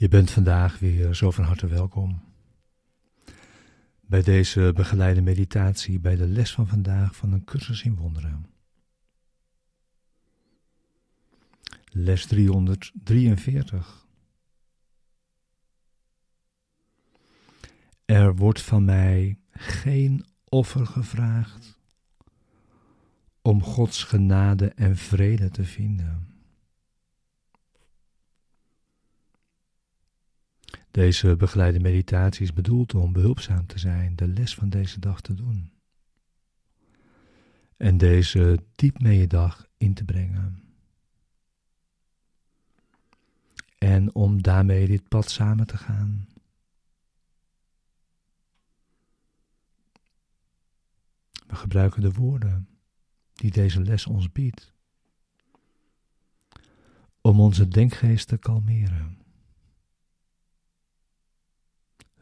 Je bent vandaag weer zo van harte welkom bij deze begeleide meditatie bij de les van vandaag van een cursus in wonderen. Les 343. Er wordt van mij geen offer gevraagd om Gods genade en vrede te vinden. Deze begeleide meditatie is bedoeld om behulpzaam te zijn, de les van deze dag te doen. En deze diep mee je dag in te brengen. En om daarmee dit pad samen te gaan. We gebruiken de woorden die deze les ons biedt. Om onze denkgeest te kalmeren.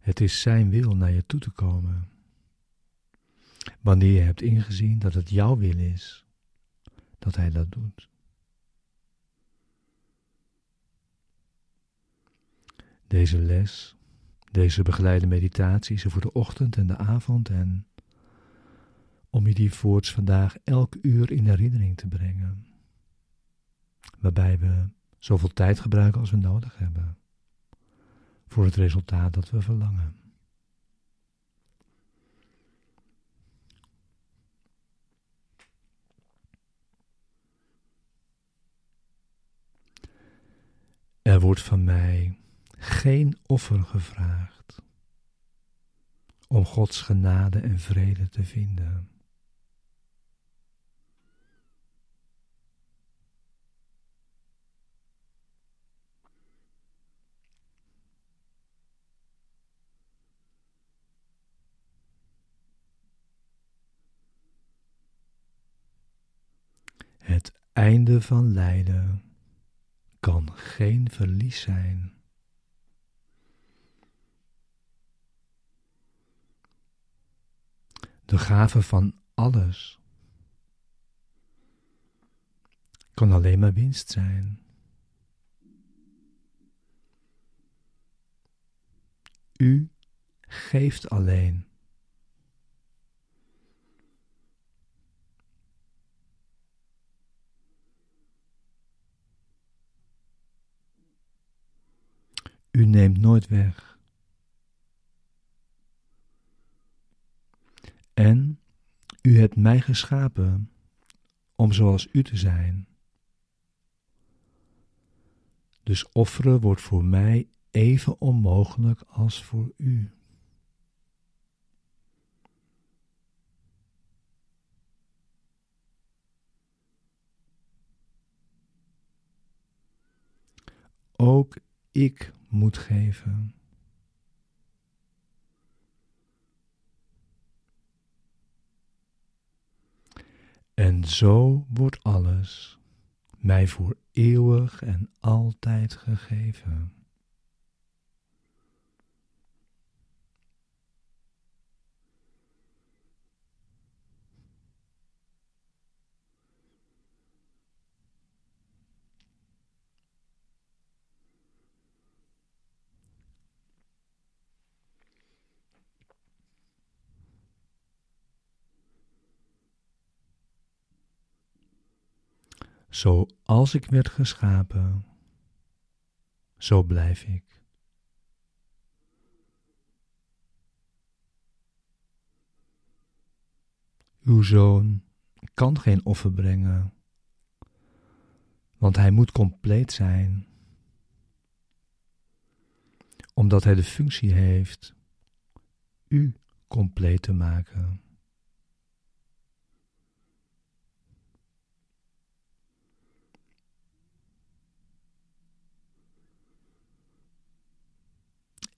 Het is Zijn wil naar je toe te komen. Wanneer je hebt ingezien dat het jouw wil is, dat Hij dat doet. Deze les, deze begeleide meditatie is voor de ochtend en de avond en om je die voorts vandaag elk uur in herinnering te brengen. Waarbij we zoveel tijd gebruiken als we nodig hebben voor het resultaat dat we verlangen. Er wordt van mij geen offer gevraagd om Gods genade en vrede te vinden. Het einde van lijden kan geen verlies zijn. De gave van alles kan alleen maar winst zijn. U geeft alleen. U neemt nooit weg. En u hebt mij geschapen om zoals u te zijn. Dus offeren wordt voor mij even onmogelijk als voor u. Ook ik moet geven. En zo wordt alles mij voor eeuwig en altijd gegeven. Zoals ik werd geschapen, zo blijf ik. Uw zoon kan geen offer brengen, want hij moet compleet zijn, omdat hij de functie heeft u compleet te maken.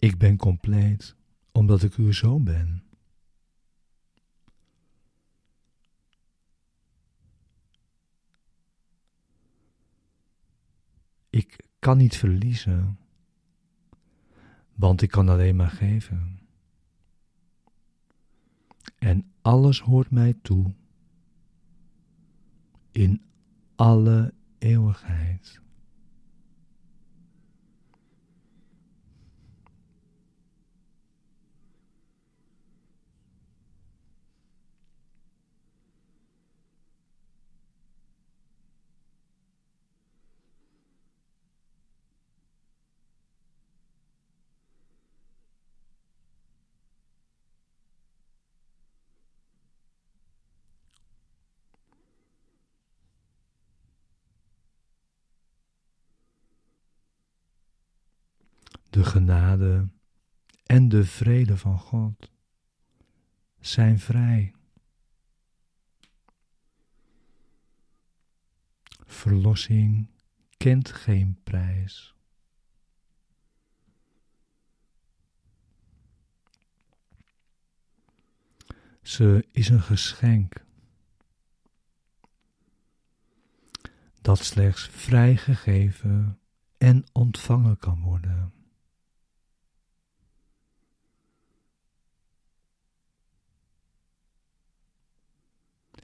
Ik ben compleet omdat ik uw zoon ben. Ik kan niet verliezen, want ik kan alleen maar geven. En alles hoort mij toe in alle eeuwigheid. De genade en de vrede van God zijn vrij. Verlossing kent geen prijs. Ze is een geschenk dat slechts vrijgegeven en ontvangen kan worden.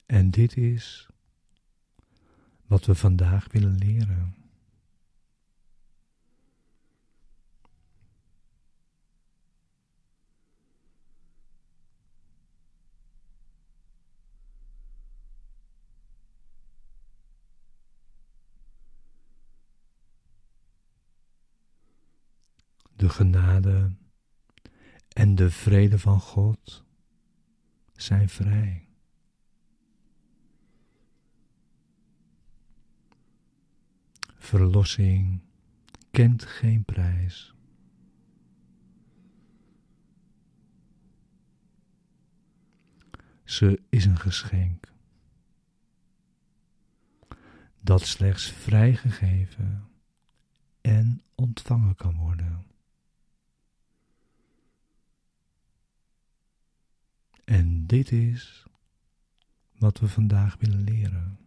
En dit is wat we vandaag willen leren. De genade en de vrede van God zijn vrij. Verlossing kent geen prijs. Ze is een geschenk dat slechts vrijgegeven en ontvangen kan worden. En dit is wat we vandaag willen leren.